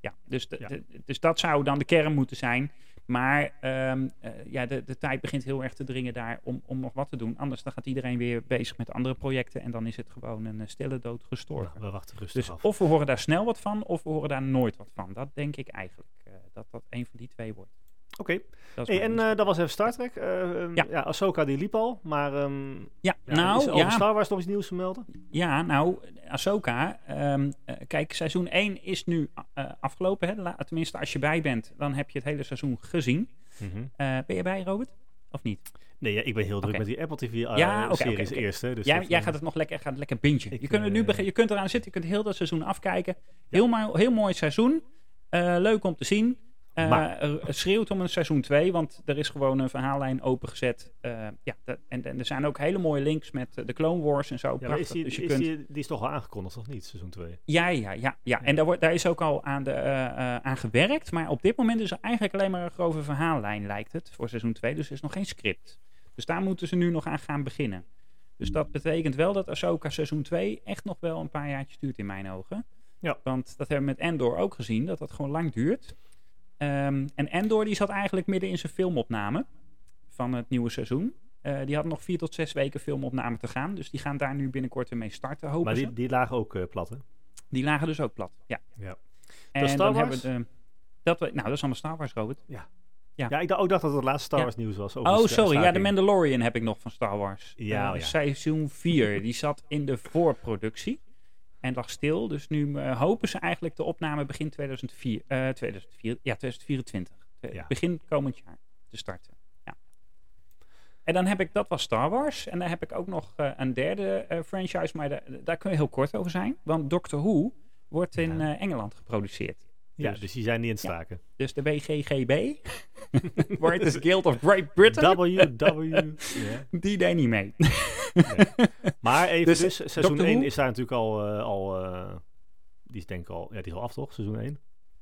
A: ja, dus, de-
B: Ja.
A: de- dus dat zou dan de kern moeten zijn. Maar ehm, eh, ja, de, de tijd begint heel erg te dringen daar om, om nog wat te doen. Anders dan gaat iedereen weer bezig met andere projecten. En dan is het gewoon een eh, stille dood gestorven.
B: We wachten rustig
A: dus
B: af.
A: of we horen daar snel wat van, of we horen daar nooit wat van. Dat denk ik eigenlijk. eh, dat dat een van die twee wordt.
B: Oké.
A: Is
B: Hey, en eh, dat was even Star Trek. Ehm,
A: Ja.
B: ja. Ahsoka die liep al, maar ehm,
A: ja,
B: ja, is
A: nou,
B: over
A: ja,
B: Star Wars nog iets nieuws te melden?
A: Ja, nou, Ahsoka. ehm, eh, kijk, seizoen 1 is nu afgelopen. Hè? La- tenminste, als je bij bent, dan heb je het hele seizoen gezien.
B: Mhm.
A: Ben je bij, Robert? Of niet?
B: Nee, ja, ik ben heel druk met die Apple TV uh,
A: Ja, oké,
B: series
A: oké, oké.
B: eerst. Hè, dus
A: jij, gaat het nog lekker, gaat het lekker bingen.
B: Ik,
A: je, kunt er nu je kunt eraan zitten, je kunt heel dat seizoen afkijken. Heel, mooi, heel mooi seizoen. Leuk om te zien. Eh,
B: Maar-
A: schreeuwt om een seizoen 2, want er is gewoon een verhaallijn opengezet. Eh, ja, dat- en, en er zijn ook hele mooie links met eh, de Clone Wars en zo.
B: Ja, is die,
A: dus je
B: is
A: kunt...
B: die, die is toch al aangekondigd, of niet? Seizoen 2.
A: Ja, ja, ja, ja. En daar, wordt, daar is ook al aan, de, aan gewerkt. Maar op dit moment is er eigenlijk alleen maar een grove verhaallijn, lijkt het, voor seizoen 2. Dus er is nog geen script. Dus daar moeten ze nu nog aan gaan beginnen. Dus dat betekent wel dat Ahsoka seizoen 2 echt nog wel een paar jaartjes duurt in mijn ogen.
B: Ja.
A: Want dat hebben we met Endor ook gezien, dat dat gewoon lang duurt. Ehm, en Endor die zat eigenlijk midden in zijn filmopname van het nieuwe seizoen. Eh, die had nog vier tot zes weken filmopname te gaan. Dus die gaan daar nu binnenkort weer mee starten, hopen
B: Maar
A: ze.
B: die, die lagen ook eh, plat, hè?
A: Die lagen dus ook plat, ja.
B: Ja.
A: En
B: Star
A: dan
B: Wars?
A: hebben we de... Dat we, nou, dat is allemaal Star Wars, Robert.
B: Ja.
A: Ja.
B: Ja, ik dacht ook dat het laatste Star
A: Ja.
B: Wars nieuws was.
A: Oh, sorry. Ja, de. Mandalorian heb ik nog van Star Wars.
B: Ja,
A: Eh,
B: ja.
A: Seizoen 4. Die zat in de voorproductie. En lag stil. Dus nu eh, hopen ze eigenlijk de opname begin 2004, eh 2004, ja, 2024. Eh,
B: Ja.
A: Begin komend jaar te starten. Ja. En dan heb ik, dat was Star Wars. En dan heb ik ook nog eh, een derde franchise. Maar daar, daar kun je heel kort over zijn. Want Doctor Who wordt in
B: Ja.
A: Engeland geproduceerd.
B: Ja,
A: dus-
B: dus die zijn niet in
A: Ja.
B: staken.
A: Dus de WGGB, Writers Guild of Great Britain,
B: WW. ja.
A: die deed niet mee.
B: Maar even
A: Dus,
B: dus, seizoen
A: Doctor
B: 1
A: Who?
B: is daar natuurlijk al... eh, al eh, die is denk ik al... Ja, die is al af, toch? Seizoen 1?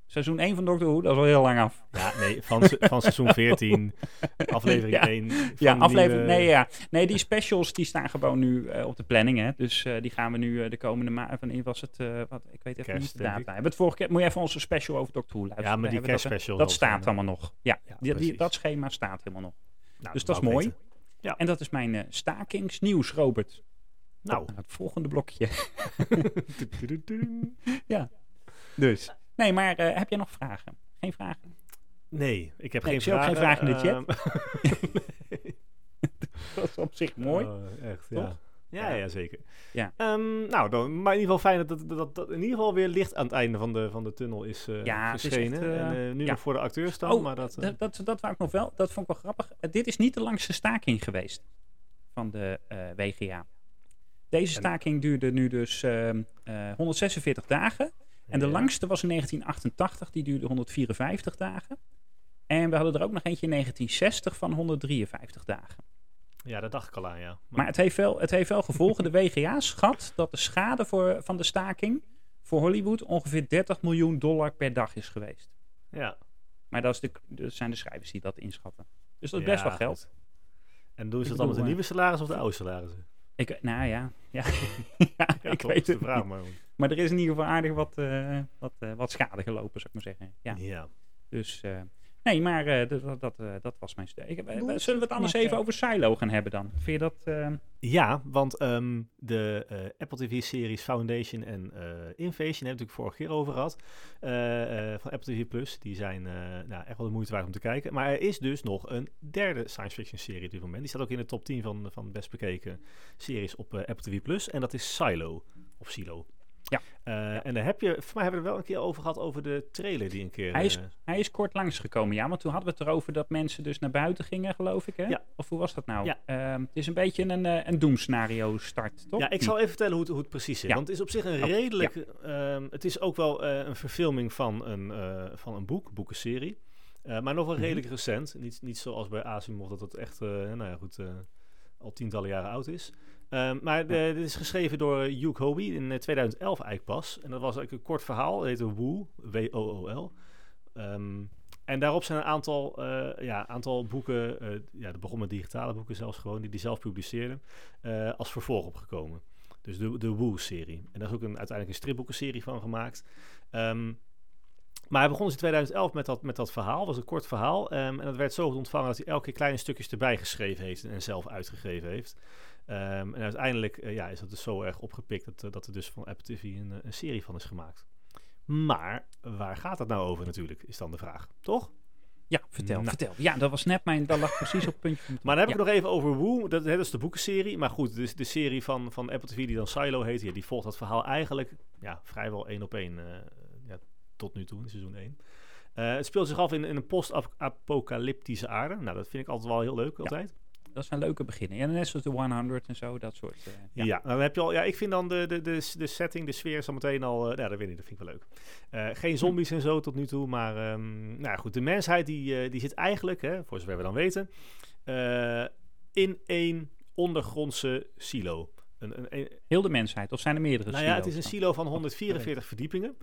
A: Seizoen 1 van Doctor Who, dat is al heel lang af.
B: Ja, nee, van, van seizoen 14, aflevering
A: Ja.
B: 1. van
A: Ja, aflevering.
B: nieuwe-
A: Nee, ja. nee, die specials die staan gewoon nu eh, op de planning. Hè. Dus eh, die gaan we nu eh, de komende maand. Wanneer was het? wat, ik weet even
B: Kerst,
A: niet de data. hebben het vorige keer. Moet je even onze special over Doctor Who luisteren.
B: Ja, maar die
A: dat,
B: kerstspecial.
A: Dat,
B: zal
A: staat allemaal nog. Ja,
B: Ja,
A: die, dat schema staat helemaal nog.
B: Nou,
A: dus dat is mooi.
B: weten. Ja.
A: En dat is mijn stakingsnieuws, Robert.
B: Nou.
A: Het volgende blokje.
B: Tudududu.
A: Dus. Nee, maar eh, heb jij nog vragen? Geen vragen?
B: Nee, ik heb
A: Nee,
B: geen
A: ik
B: vragen.
A: geen vragen in de chat.
B: Ehm,
A: Dat is op zich mooi.
B: Oh, echt,
A: Toch?
B: ja. Ja, zeker.
A: Ja.
B: Ehm, nou, dan, maar in ieder geval fijn dat, dat, dat, dat in ieder geval weer licht aan het einde van de, van de tunnel is eh,
A: Ja, is
B: verschenen.
A: echt, eh,
B: en nu
A: ja.
B: nog voor de acteurs dan,
A: Oh,
B: maar dat...
A: Dat, dat, dat wou ik nog wel. Dat vond ik wel grappig. Dit is niet de langste staking geweest van de WGA. Deze staking duurde nu dus ehm, eh, 146 dagen. En de
B: ja.
A: langste was in 1988, die duurde 154 dagen. En we hadden er ook nog eentje in 1960 van 153 dagen.
B: Ja, dat dacht ik al aan, ja.
A: Maar het heeft wel, het heeft wel gevolgen. De WGA schat dat de schade voor, van de staking voor Hollywood ongeveer 30 miljoen dollar per dag is geweest.
B: ja.
A: Maar dat, is de, dat zijn de schrijvers die dat inschatten. Dus dat is
B: Ja,
A: best wel
B: goed.
A: geld.
B: En doen ze
A: Ik
B: het dan met de
A: bedoel,
B: nieuwe salaris of de oude salarissen?
A: Ik, nou ja, ja. ik weet het
B: vraag
A: niet.
B: maar.
A: Maar er is in ieder geval aardig wat, eh, wat, eh, wat schade gelopen, zou ik maar zeggen. Ja,
B: Ja.
A: dus... eh, nee, maar eh, dat, dat, dat, eh, dat was mijn
C: Goed,
A: Zullen we het anders even over Silo gaan hebben dan? Vind je dat... eh,
B: Ja, want ehm, de eh, Apple TV-series Foundation en eh, Invasion, heb ik natuurlijk vorige keer over gehad, eh, eh, van Apple TV Plus. Die zijn eh, nou, echt wel de moeite waard om te kijken. Maar er is dus nog een derde science fiction serie op dit moment. Die staat ook in de top 10 van, van best bekeken series op eh, Apple TV Plus. En dat is Silo, of Silo.
A: Ja.
B: Eh, En daar heb je, voor mij hebben we het wel een keer over gehad over de trailer die een keer...
A: Hij is-
B: eh,
A: Hij is kort langsgekomen, ja. Want toen hadden we het erover dat mensen dus naar buiten gingen, geloof ik, hè?
B: Ja.
A: Of hoe was dat nou?
B: Ja.
A: Ehm, het is een beetje een, eh, een doemscenario start, toch?
B: Ja, ik zal even vertellen hoe het, hoe het precies zit.
A: Ja.
B: Want het is op zich een
A: Oh,
B: redelijk... ehm, het is ook wel een verfilming van een, van een boek, boekenserie. Maar nog wel
A: Mhm.
B: redelijk recent. Niet, niet zoals bij Asimov dat het echt, nou ja, goed, al tientallen jaren oud is. Ehm, maar de- dit is geschreven door Hugh Hobie in eh, 2011 eigenlijk pas. En dat was eigenlijk een kort verhaal. Het heette Woo, W-O-O-L. Ehm, en daarop zijn een aantal, eh, ja, aantal boeken, eh ja, dat begon met digitale boeken zelfs gewoon, die die zelf publiceerden, eh, als vervolg opgekomen. Dus de, de Woo-serie. En daar is ook een, uiteindelijk een stripboekenserie van gemaakt. Ehm, maar hij begon dus in 2011 met dat, met dat verhaal. was een kort verhaal. en dat werd zo goed ontvangen dat hij elke keer kleine stukjes erbij geschreven heeft en zelf uitgegeven heeft. Ehm, en uiteindelijk eh, ja, is dat dus zo erg opgepikt dat, eh, dat er dus van Apple TV een, eh, een serie van is gemaakt. Maar waar gaat het nou over natuurlijk, is dan de vraag. Toch?
A: Ja, vertel,
B: Nou.
A: vertel. Ja, dat was net mijn... Dat lag precies op het puntje.
B: Maar dan heb ik nog even over Woo. Dat, dat is de boekenserie. Maar goed, dus de serie van, van Apple TV die dan Silo heet. Ja, die volgt dat verhaal eigenlijk ja, vrijwel één op één. ja, tot nu toe, in seizoen 1. Eh, het speelt zich af in, in een post-apocalyptische aarde. Nou, dat vind ik altijd wel heel leuk, altijd.
A: Dat een leuke beginnen. Ja, net zoals de 100 en zo, dat soort... eh,
B: Ja,
A: ja.
B: nou, dan heb je al, ja, ik vind dan de, de, de, de setting, de sfeer is al meteen al, uh, ja, dat weet ik, dat vind ik wel leuk. Uh, geen zombies en zo tot nu toe, maar um, nou goed, de mensheid die, uh, die zit eigenlijk, hè, voor zover we dan weten, in één ondergrondse silo. een, een, een-
A: Heel de mensheid, of zijn er meerdere
B: nou ja, het is
A: silo's
B: een silo van 144 verdiepingen.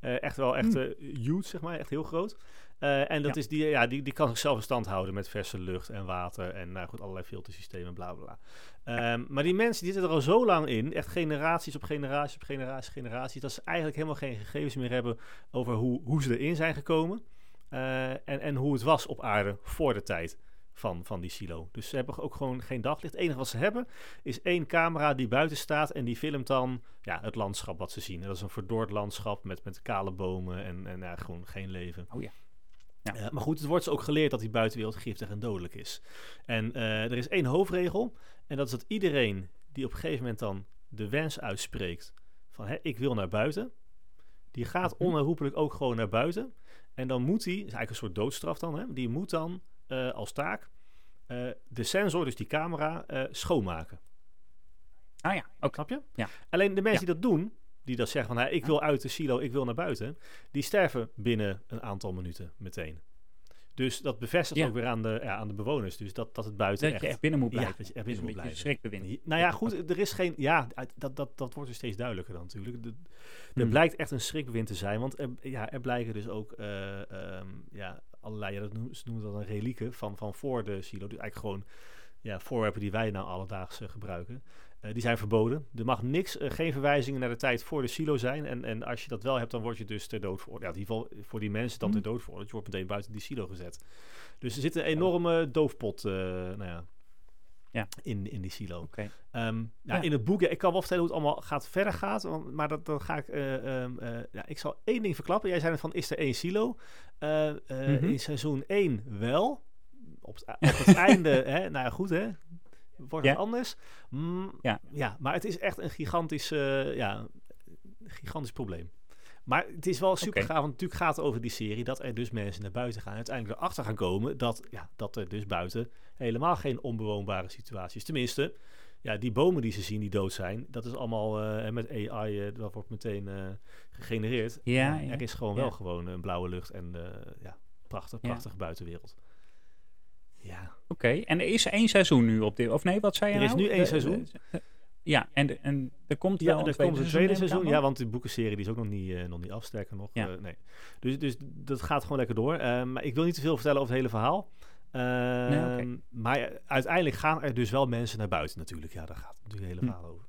B: Eh, echt wel echt
A: Hmm.
B: eh, huge, zeg maar. Echt heel groot. Eh, en dat
A: Ja.
B: is die, ja, die, die kan zichzelf in stand houden met verse lucht en water en nou goed, allerlei filtersystemen, bla bla bla. Ehm, maar die mensen die zitten er al zo lang in, echt generaties op generaties op generaties, generaties, dat ze eigenlijk helemaal geen gegevens meer hebben over hoe, hoe ze erin zijn gekomen. eh, en, en hoe het was op aarde voor de tijd van, van die silo. Dus ze hebben ook gewoon geen daglicht. Het enige wat ze hebben is één camera die buiten staat en die filmt dan ja, het landschap wat ze zien. En dat is een verdord landschap met, met kale bomen en, en ja, gewoon geen leven.
A: Oh ja. Ja.
B: Eh, maar goed, het wordt ze ook geleerd dat die buitenwereld giftig en dodelijk is. En eh, er is één hoofdregel en dat is dat iedereen die op een gegeven moment dan de wens uitspreekt van ik wil naar buiten, die gaat
A: Mhm.
B: onherroepelijk ook gewoon naar buiten. En dan moet hij, is eigenlijk een soort doodstraf dan, hè, die moet dan eh, als taak de sensor, dus die camera, schoonmaken.
A: Ah ja, oké.
B: Snap je?
A: Ja.
B: Alleen de mensen
A: Ja.
B: die dat doen, die dat zeggen van nou, ik wil uit de silo, ik wil naar buiten, die sterven binnen een aantal minuten meteen. Dus dat bevestigt
A: Ja.
B: ook weer aan de, ja, aan de bewoners. Dus dat, dat het buiten
A: Dat
B: echt...
A: je echt binnen moet
B: Ja,
A: blijven.
B: dat je echt
A: Dus
B: binnen moet blijven.
A: schrikbewind.
B: Nou ja, goed, er is geen... Ja, dat, dat, dat wordt er steeds duidelijker dan natuurlijk. De- er
A: Hmm.
B: blijkt echt een schrikbewind te zijn. Want er, ja, er blijken dus ook eh, ehm, ja, allerlei... Ja, dat noemen, ze noemen dat een relieken van, van voor de silo. Dus eigenlijk gewoon ja, voorwerpen die wij nou alledaags eh, gebruiken. Eh, die zijn verboden. Er mag niks, eh, geen verwijzingen naar de tijd voor de silo zijn. En, en als je dat wel hebt, dan word je dus ter dood veroordeeld. Ja, in ieder geval voor die mensen dan ter dood veroordeeld. Je wordt meteen buiten die silo gezet. Dus er zit een enorme doofpot eh, nou ja,
A: Ja.
B: in, in die silo.
A: Oké.
B: Ehm, ja,
A: Ja.
B: In het boek, ik kan wel vertellen hoe het allemaal gaat, verder gaat. want- Maar dat, dat ga ik. eh, ehm, eh, ja, ik zal één ding verklappen. Jij zei net van: is er één silo? Eh, eh,
A: Mhm.
B: In seizoen 1 wel. Op het, op het einde, hè, nou ja, goed hè. Wordt
A: Ja.
B: het anders? Mm,
A: Ja.
B: ja, maar het is echt een gigantisch, ja, gigantisch probleem. Maar het is wel super gaaf, want natuurlijk gaat het over die serie dat er dus mensen naar buiten gaan. En uiteindelijk erachter gaan komen dat, ja, dat er dus buiten helemaal geen onbewoonbare situatie is. Tenminste, ja, die bomen die ze zien die dood zijn, dat is allemaal eh, met AI, eh, dat wordt meteen eh, gegenereerd.
A: Ja, ja.
B: Er is gewoon
A: Ja.
B: wel gewoon een blauwe lucht en ja, prachtig,
A: Ja.
B: prachtige buitenwereld. Ja.
A: Oké, en er is één seizoen nu op dit... Of nee, wat zei je
B: Er is
A: nou?
B: nu één
A: De-
B: seizoen.
A: de- de- ja, en, de- en er komt
B: Ja,
A: wel een
B: er
A: tweede
B: komt een tweede seizoen. Ja, want die boekenserie die is ook nog niet, eh, nog niet af, sterker nog.
A: Ja.
B: eh, nee. Dus, dus dat gaat gewoon lekker door. Eh, maar ik wil niet te veel vertellen over het hele verhaal. Ehm,
A: oké.
B: Maar uiteindelijk gaan er dus wel mensen naar buiten natuurlijk. Ja, daar gaat het natuurlijk het hele
A: Hm.
B: verhaal over.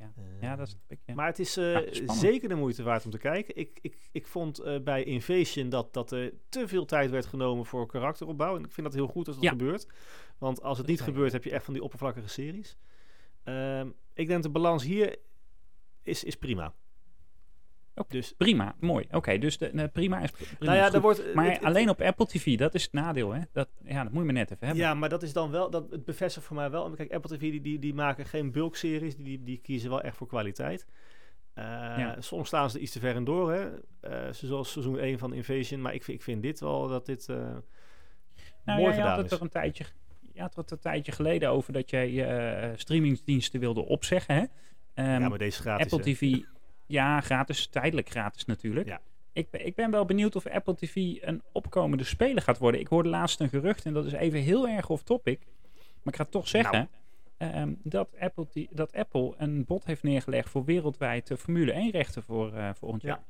A: Ja.
B: Eh,
A: Ja, dat ik. Ja.
B: Maar het is eh,
A: Ja,
B: zeker de moeite waard om te kijken. Ik, ik, ik vond eh, bij Invasion dat, dat er te veel tijd werd genomen voor karakteropbouw. En ik vind dat heel goed als dat gebeurt. Want als het niet gebeurt, heb je echt van die oppervlakkige series. Ehm, ik denk de balans hier is, is prima. Dus,
A: Prima, mooi. Oké, dus de, de prima is prima.
B: nou ja,
A: is
B: wordt...
A: Maar
B: het- het-
A: alleen op Apple TV, dat is het nadeel, hè? Dat, ja, dat moet je me net even hebben.
B: Ja, maar dat is dan wel, dat, het bevestigt voor mij wel. Kijk, Apple TV die, die, die maken geen bulk-series, die, die, kiezen wel echt voor kwaliteit. Eh,
A: Ja.
B: Soms staan ze iets te ver in door, hè. Eh, zoals seizoen 1 van Invasion. Maar ik, vind- ik vind dit wel dat dit eh,
A: Nou
B: mooi
A: ja, je
B: gedaan
A: had het
B: is.
A: er een tijdje, je had het een tijdje geleden over dat jij je eh, streamingsdiensten wilde opzeggen, hè? Ehm,
B: ja, maar deze gratis.
A: Apple
B: hè.
A: TV, ja, gratis, tijdelijk gratis natuurlijk.
B: Ja.
A: Ik, ben- ik ben wel benieuwd of Apple TV een opkomende speler gaat worden. Ik hoorde laatst een gerucht, en dat is even heel erg off topic. Maar ik ga toch zeggen ehm, dat, Apple dat Apple een bod heeft neergelegd voor wereldwijd eh, Formule 1 rechten voor eh volgend
B: Ja.
A: jaar.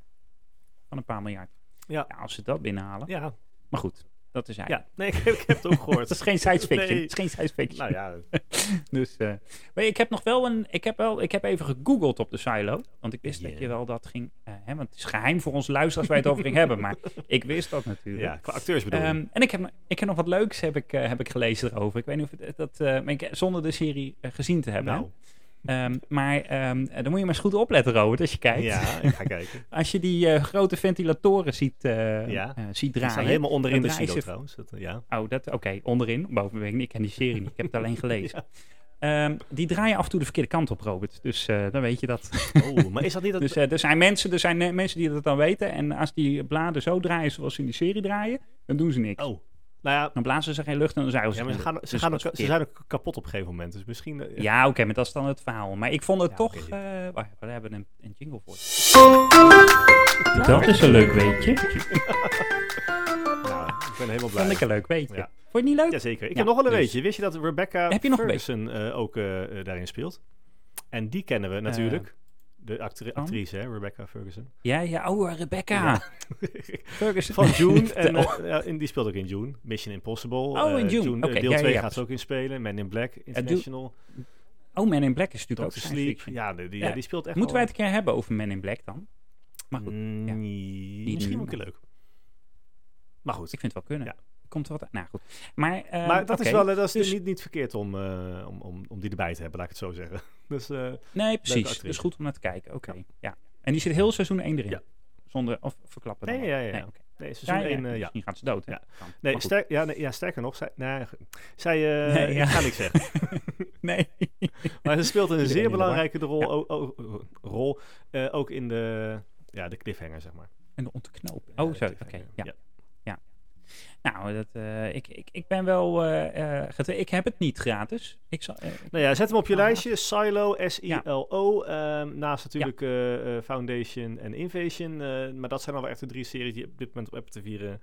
A: Van een paar miljard.
B: Ja.
A: Ja, als ze dat binnenhalen.
B: Ja,
A: Maar goed, dat is eigenlijk.
B: ja. Nee, ik, heb- ik heb het ook gehoord.
A: Dat is geen science fiction.
B: Nee.
A: Het is geen science fiction.
B: nou ja,
A: Dus, eh, maar ik heb nog wel een. Ik heb, wel, ik heb even gegoogeld op de silo. Want ik wist dat je wel dat ging. eh hè, want het is geheim voor onze luisteraars je het over ging hebben. Maar ik wist dat natuurlijk.
B: ja, qua acteurs bedoel.
A: Ehm, en ik heb, ik heb nog wat leuks heb ik, eh, heb ik gelezen erover. Ik weet niet of het, dat. ik, zonder de serie gezien te hebben. hè. Ehm, maar ehm, dan moet je maar eens goed opletten, Robert, als je kijkt.
B: ja, ik ga kijken.
A: Als je die eh, grote ventilatoren ziet, eh,
B: Ja.
A: ziet draaien.
B: helemaal onderin de silo
A: ze-
B: trouwens. Dat, ja.
A: Oh, dat oké. onderin. Boven ik ken die serie niet. Ik heb het alleen gelezen. Ehm, die draaien af en toe de verkeerde kant op, Robert. Dus dan weet je dat.
B: Oh, maar is dat niet dat...
A: Dus er zijn mensen, er zijn mensen die dat dan weten. En als die bladen zo draaien zoals ze in die serie draaien, dan doen ze niks.
B: oh, nou ja,
A: Dan blazen ze geen lucht en dan zuigen ze
B: ja maar ze,
A: geen
B: gaan,
A: lucht.
B: ze,
A: Dus
B: gaan ook, ze zijn ook kapot op een gegeven moment. Dus misschien... eh,
A: Ja, oké, maar dat is dan het verhaal. Maar ik vond het
B: Ja,
A: toch...
B: oké.
A: eh, wacht even, we hebben een, een jingle voor. Dat is een leuk weetje.
B: nou, ik ben helemaal blij.
A: Vond ik een leuk weetje.
B: Ja.
A: Vond je het niet leuk?
B: Jazeker. Ik
A: Ja,
B: heb nog wel een
A: dus-
B: weetje. Wist je dat Rebecca
A: Heb je nog een
B: Ferguson eh, ook eh, eh, daarin speelt? En die kennen we natuurlijk. De actri-
A: van?
B: actrice, hè, Rebecca Ferguson.
A: Ja, ja, oh, Rebecca.
B: Ja.
A: Ferguson.
B: Van June. en,
A: Oh.
B: eh, en die speelt ook in June. Mission Impossible.
A: Oh, in
B: eh,
A: June.
B: eh, deel
A: ja,
B: 2
A: ja,
B: gaat ze ook in spelen. Man in Black International.
A: Oh, Man in Black is natuurlijk ook
B: Sleep. Ja, die, die, speelt echt
A: Moeten wij het een keer hebben over Man in Black dan? Maar goed,
B: Mm,
A: ja.
B: Misschien keer leuk. Maar goed.
A: ik vind het wel kunnen.
B: Ja.
A: Komt er wat Nou goed. Maar,
B: maar dat is wel dat is
A: dus-
B: niet, niet verkeerd om, om, om, om die erbij te hebben, laat ik het zo zeggen. Dus eh,
A: Nee, precies. Dus goed om naar te kijken. Oké, ja. En die zit heel seizoen 1 erin?
B: Ja.
A: Zonder, of verklappen
B: Nee, ja, ja, ja.
A: Nee,
B: nee, seizoen
A: Ja, ja,
B: 1, eh, ja.
A: Misschien gaat ze dood?
B: Ja. Nee, sterk, ja, nee, ja, sterker nog, zij, nee, zij eh,
A: Nee, ja.
B: ik ga niks zeggen.
A: Nee.
B: Maar ze speelt een
A: Iedereen
B: zeer belangrijke rol, o- o- rol ook in de, ja, de cliffhanger, zeg maar.
A: En de ontknoop.
B: Ja,
A: Oh, zo. Oké, ja. Nou, dat, eh, ik, ik, ik ben wel... eh, eh, ik heb het niet gratis. Ik zal,
B: Nou ja, zet hem op je lijstje. Silo, S-I-L-O. ehm, naast natuurlijk Foundation en Invasion. maar dat zijn al wel echt de drie series die op dit moment op Apple TV te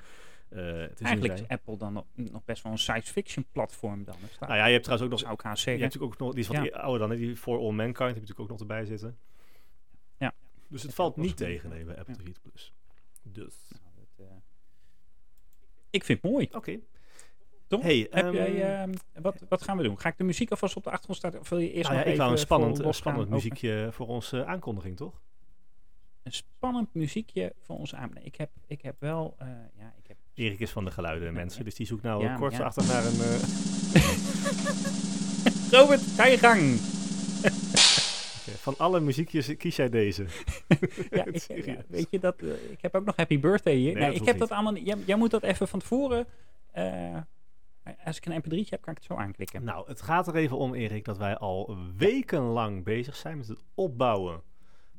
B: zien
A: eigenlijk is. Apple dan nog, nog best wel een science fiction platform dan. Dat,
B: Nou ja, je hebt trouwens ook nog...
A: ik haast
B: Je hebt natuurlijk ook nog... Die is wat
A: Ja.
B: ouder dan, hè, die For All Mankind heb je natuurlijk ook nog erbij zitten.
A: Ja.
B: Dus het valt
A: ook
B: niet tegen nee, bij Apple
A: Ja.
B: TV Plus. Dus...
A: Nou, ik vind het mooi.
B: Oké.
A: Toch?
B: Hey,
A: Heb
B: ehm,
A: jij, ehm, wat, wat gaan we doen? Ga ik de muziek alvast op de achtergrond starten? Of wil je eerst
B: nou ja,
A: nog
B: ik wou
A: even
B: een spannend,
A: voor
B: een spannend
A: over-
B: muziekje voor onze aankondiging, toch?
A: Een spannend muziekje voor ons aan. Nee, Ik heb, ik heb wel... eh, ja, ik heb...
B: Erik is van de geluiden, mensen. Dus die zoekt nou
A: Ja,
B: kort
A: ja.
B: achter naar een... eh,
A: Robert, ga je gang!
B: van alle muziekjes kies jij deze.
A: Ja, ik, ja, weet je dat? eh, ik heb ook nog Happy Birthday hier.
B: Nee,
A: ik heb dat allemaal. Jij, jij moet dat even van tevoren. eh, als ik een mp3'tje heb, kan ik het zo aanklikken.
B: Nou, het gaat er even om, Erik, dat wij al wekenlang bezig zijn met het opbouwen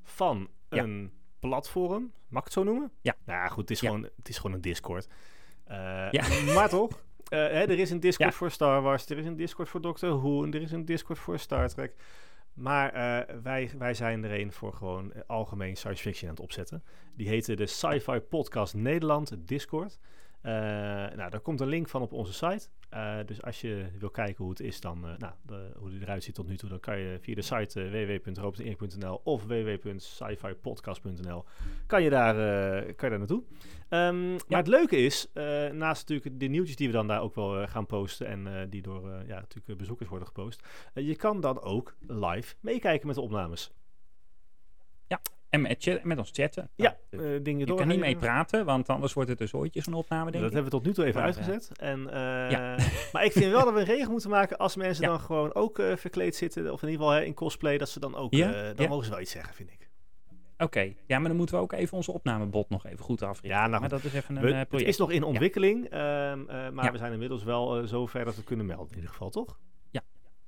B: van
A: Ja.
B: een platform. Mag ik het zo noemen?
A: Ja.
B: Nou ja, goed, het is, gewoon, het is gewoon een Discord.
A: Ja.
B: Maar toch, hè, er is een Discord
A: Ja.
B: voor Star Wars, er is een Discord voor Doctor Who en er is een Discord voor Star Trek. Maar eh, wij, wij zijn er een voor gewoon eh, algemeen science fiction aan het opzetten. Die heette de Sci-Fi Podcast Nederland Discord. Eh, nou, daar komt een link van op onze site. Eh, dus als je wil kijken hoe het is, dan, eh, nou, de- hoe die eruit ziet tot nu toe, dan kan je via de site uh, of www.sci-fi-podcast.nl kan je daar, kan je daar naartoe. Ehm, Maar het leuke is, naast natuurlijk de nieuwtjes die we dan daar ook wel gaan posten en die door ja, natuurlijk bezoekers worden gepost, je kan dan ook live meekijken met de opnames.
A: En met, chat- met ons chatten.
B: Ja,
A: Nou,
B: eh, dingen
A: je
B: door.
A: kan niet mee praten, want anders wordt het dus ooitjes een opname, denk
B: Dat
A: ik.
B: hebben we tot nu toe even
A: Maar,
B: uitgezet. En, eh,
A: ja.
B: Maar ik vind wel dat we een regel moeten maken als mensen
A: Ja.
B: dan gewoon ook eh, verkleed zitten, of in ieder geval hè, in cosplay, dat ze dan ook,
A: Ja,
B: eh, dan
A: ja.
B: mogen ze wel iets zeggen, vind ik.
A: Oké, ja, maar dan moeten we ook even onze opnamebot nog even goed africhten.
B: Ja, nou
A: maar dat is even een
B: We-
A: eh,
B: het
A: project.
B: is nog in ontwikkeling, ehm, eh, maar
A: Ja.
B: we zijn inmiddels wel eh, zo ver dat we het kunnen melden in ieder geval, toch?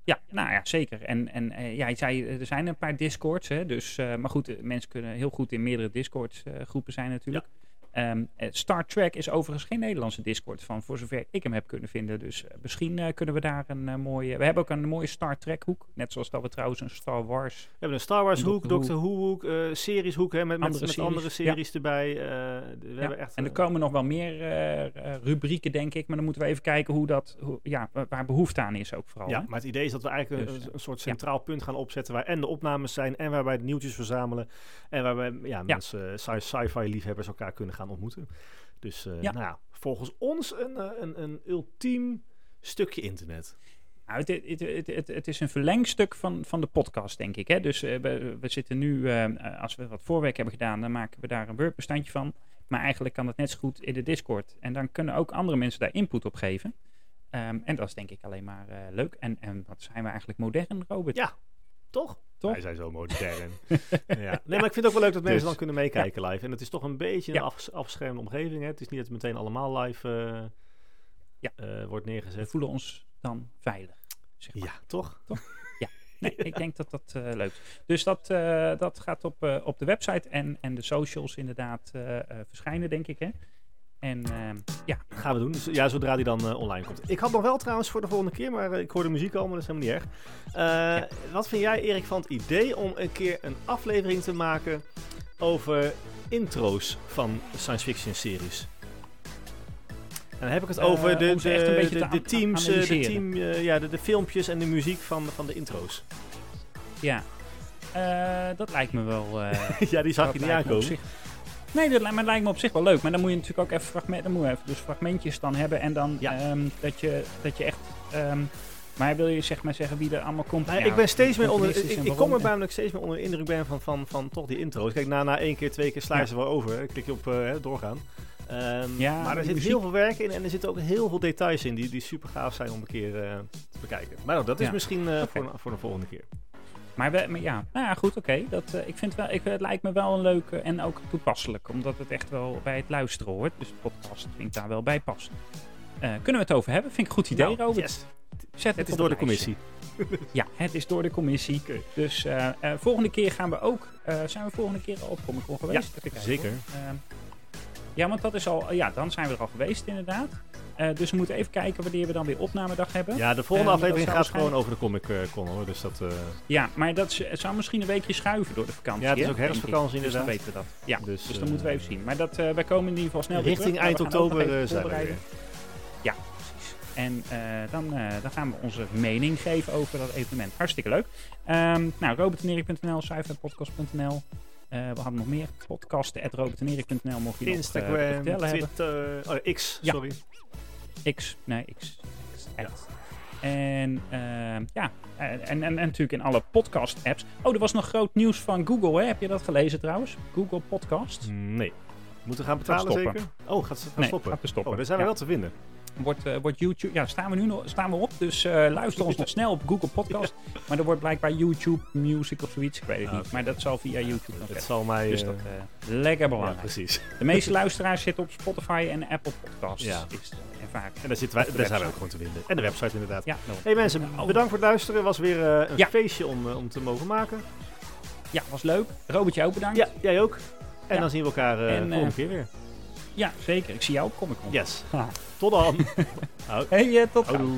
A: Ja, nou ja, zeker. En, en eh, ja, je zei, eh, er zijn een paar discords, hè, dus, eh, maar goed, mensen kunnen heel goed in meerdere discords eh, groepen zijn natuurlijk. Eh, Star Trek is overigens geen Nederlandse discord van, voor zover ik hem heb kunnen vinden. Dus eh, misschien eh, kunnen we daar een mooie... We hebben ook een mooie Star Trek hoek, net zoals dat we trouwens een Star Wars...
B: We hebben een Star Wars hoek,
A: Doctor
B: Who hoek, series hoek, hè, met, met,
A: Andere
B: met
A: series,
B: andere series erbij. we hebben echt,
A: en er komen nog wel meer rubrieken, denk ik. Maar dan moeten we even kijken hoe dat, hoe, ja, wa- waar behoefte aan is ook vooral.
B: Ja,
A: hè?
B: maar het idee is dat we eigenlijk
A: Dus,
B: een, een soort
A: ja.
B: centraal punt gaan opzetten waar en de opnames zijn en waarbij de nieuwtjes verzamelen en waarbij ja, mensen, sci- sci-fi liefhebbers elkaar kunnen gaan ontmoeten. Dus eh,
A: Ja.
B: nou ja, volgens ons een, eh, een, een ultiem stukje internet.
A: Nou, het, het, het, is een verlengstuk van, van de podcast, denk ik. Hè? Dus eh, we, we zitten nu, als we wat voorwerk hebben gedaan, dan maken we daar een Word-bestandje van. Maar eigenlijk kan dat net zo goed in de Discord. En dan kunnen ook andere mensen daar input op geven. Ehm, en dat is denk ik alleen maar leuk. En, en wat zijn we eigenlijk modern, Robert?
B: Ja, toch?
A: Toch?
B: Wij zijn zo modern. ja. Nee, maar ik vind het ook wel leuk dat mensen
A: Dus,
B: dan kunnen meekijken live. En het is toch een beetje
A: Ja.
B: een af, omgeving. Hè? Het is niet dat het meteen allemaal live eh,
A: Ja.
B: eh, wordt
A: We
B: neergezet.
A: voelen ons dan veilig. Zeg maar.
B: Ja, toch?
A: Nee, ik denk dat dat eh, leuk is. Dus dat, dat gaat op, op de website en, en de socials inderdaad verschijnen, denk ik. Hè? En ehm, ja,
B: Gaan we doen. Dus, ja, zodra die dan eh, online komt. Ik had nog wel trouwens voor de volgende keer, maar eh, ik hoorde muziek al, maar dat is helemaal niet erg. Eh, Wat vind jij, Erik, van het idee om een keer een aflevering te maken over intro's van science fiction series? En dan heb ik het over de, de, de, teams, de, team, ja, de, de filmpjes en de muziek van, van de intro's.
A: ja. Dat lijkt me wel...
B: ja, die zag je niet aankomen.
A: Nee, dat, lijkt- maar het lijkt me op zich wel leuk. Maar dan moet je natuurlijk ook even, fragment, dan moet je even dus fragmentjes dan hebben. En dan
B: Ja.
A: ehm, dat, je, dat je echt... ehm, maar wil je zeg maar zeggen wie er allemaal komt?
B: Nou,
A: Ja,
B: ik ben steeds meer onder. Ik, ik kom er namelijk steeds meer onder de indruk ben van, van, van toch die intro's. Kijk, na, na één keer, twee keer sla je
A: Ja.
B: ze wel over. Klik je op eh, doorgaan. Ehm,
A: Ja,
B: maar er zit
A: muziek.
B: heel veel werk in en er zitten ook heel veel details in die, die super gaaf zijn om een keer eh, te bekijken. Maar nou, dat is misschien eh, voor, voor de volgende keer.
A: Maar, we, maar ja, nou ja, goed, oké. Dat, eh, ik vind wel, ik, het lijkt me wel een leuke en ook toepasselijk. Omdat het echt wel bij het luisteren hoort. Dus podcast vind ik daar wel bij passen. Eh, kunnen we het over hebben? Vind ik een goed idee,
B: Nou,
A: Robert.
B: yes.
A: Zet
B: Het is
A: op
B: door de
A: het
B: commissie.
A: Ja, het is door de commissie. Dus eh, volgende keer gaan we ook... zijn we volgende keer al op Comic Con geweest? Kijken,
B: zeker.
A: Ja, want dat is al... ja, dan zijn we er al geweest inderdaad. Eh, dus we moeten even kijken wanneer we dan weer opnamedag hebben.
B: Ja, de volgende
A: Eh,
B: aflevering gaat gewoon over de Comic eh, Con hoor. Dus dat.
A: Ja, maar dat is- zou misschien een weekje schuiven door de vakantie.
B: Ja, het is ook herfstvakantie
A: ik. Dus dan
B: inderdaad.
A: weten we dat. Ja, dus,
B: Dus,
A: dan moeten we even zien. Maar dat, wij komen in ieder geval snel weer
B: richting
A: terug.
B: Eind oktober zijn we weer.
A: Ja, precies. En dan, dan gaan we onze mening geven over dat evenement. Hartstikke leuk. Ehm nou, robertenerik.nl, sci-fi-podcast.nl. Eh, we hadden nog meer podcasten. At robertenerik.nl mocht je nog eh,
B: Instagram. Twitter, oh, X,
A: Ja.
B: sorry.
A: X, nee, X. X. En ehm, ja, en, en, en natuurlijk in alle podcast-apps. Oh, er was nog groot nieuws van Google, hè? Heb je dat gelezen trouwens? Google Podcast.
B: Nee. Moeten we gaan betalen
A: stoppen.
B: zeker? Oh, gaat ze gaan
A: Nee,
B: stoppen?
A: gaat er stoppen.
B: Oh, daar zijn we
A: Ja.
B: wel te vinden.
A: Wordt, eh, wordt YouTube, ja, staan we nu nog, staan we op. Dus eh, luister ons nog snel op Google Podcast. Maar er wordt blijkbaar YouTube Music of zoiets, ik weet het
B: Ah,
A: niet. Maar dat zal via YouTube nog
B: Het
A: verder.
B: zal mij...
A: Dus
B: eh,
A: dat lekker
B: ja,
A: belangrijk.
B: precies.
A: de meeste luisteraars zitten op Spotify en Apple Podcasts.
B: Ja.
A: Is, en vaak.
B: En daar, zitten wij,
A: de
B: daar zijn we ook gewoon te vinden. En de website inderdaad.
A: Ja.
B: Hey mensen,
A: Oh.
B: bedankt voor het luisteren. Het was weer een
A: Ja.
B: feestje om, om te mogen maken.
A: ja, was leuk. Robertje ook bedankt.
B: Ja, jij ook. En dan zien we elkaar eh, volgende keer weer.
A: Ja, zeker. Ik zie jou op Comic Con.
B: Yes. Tot dan.
A: Hey, eh, tot gauw.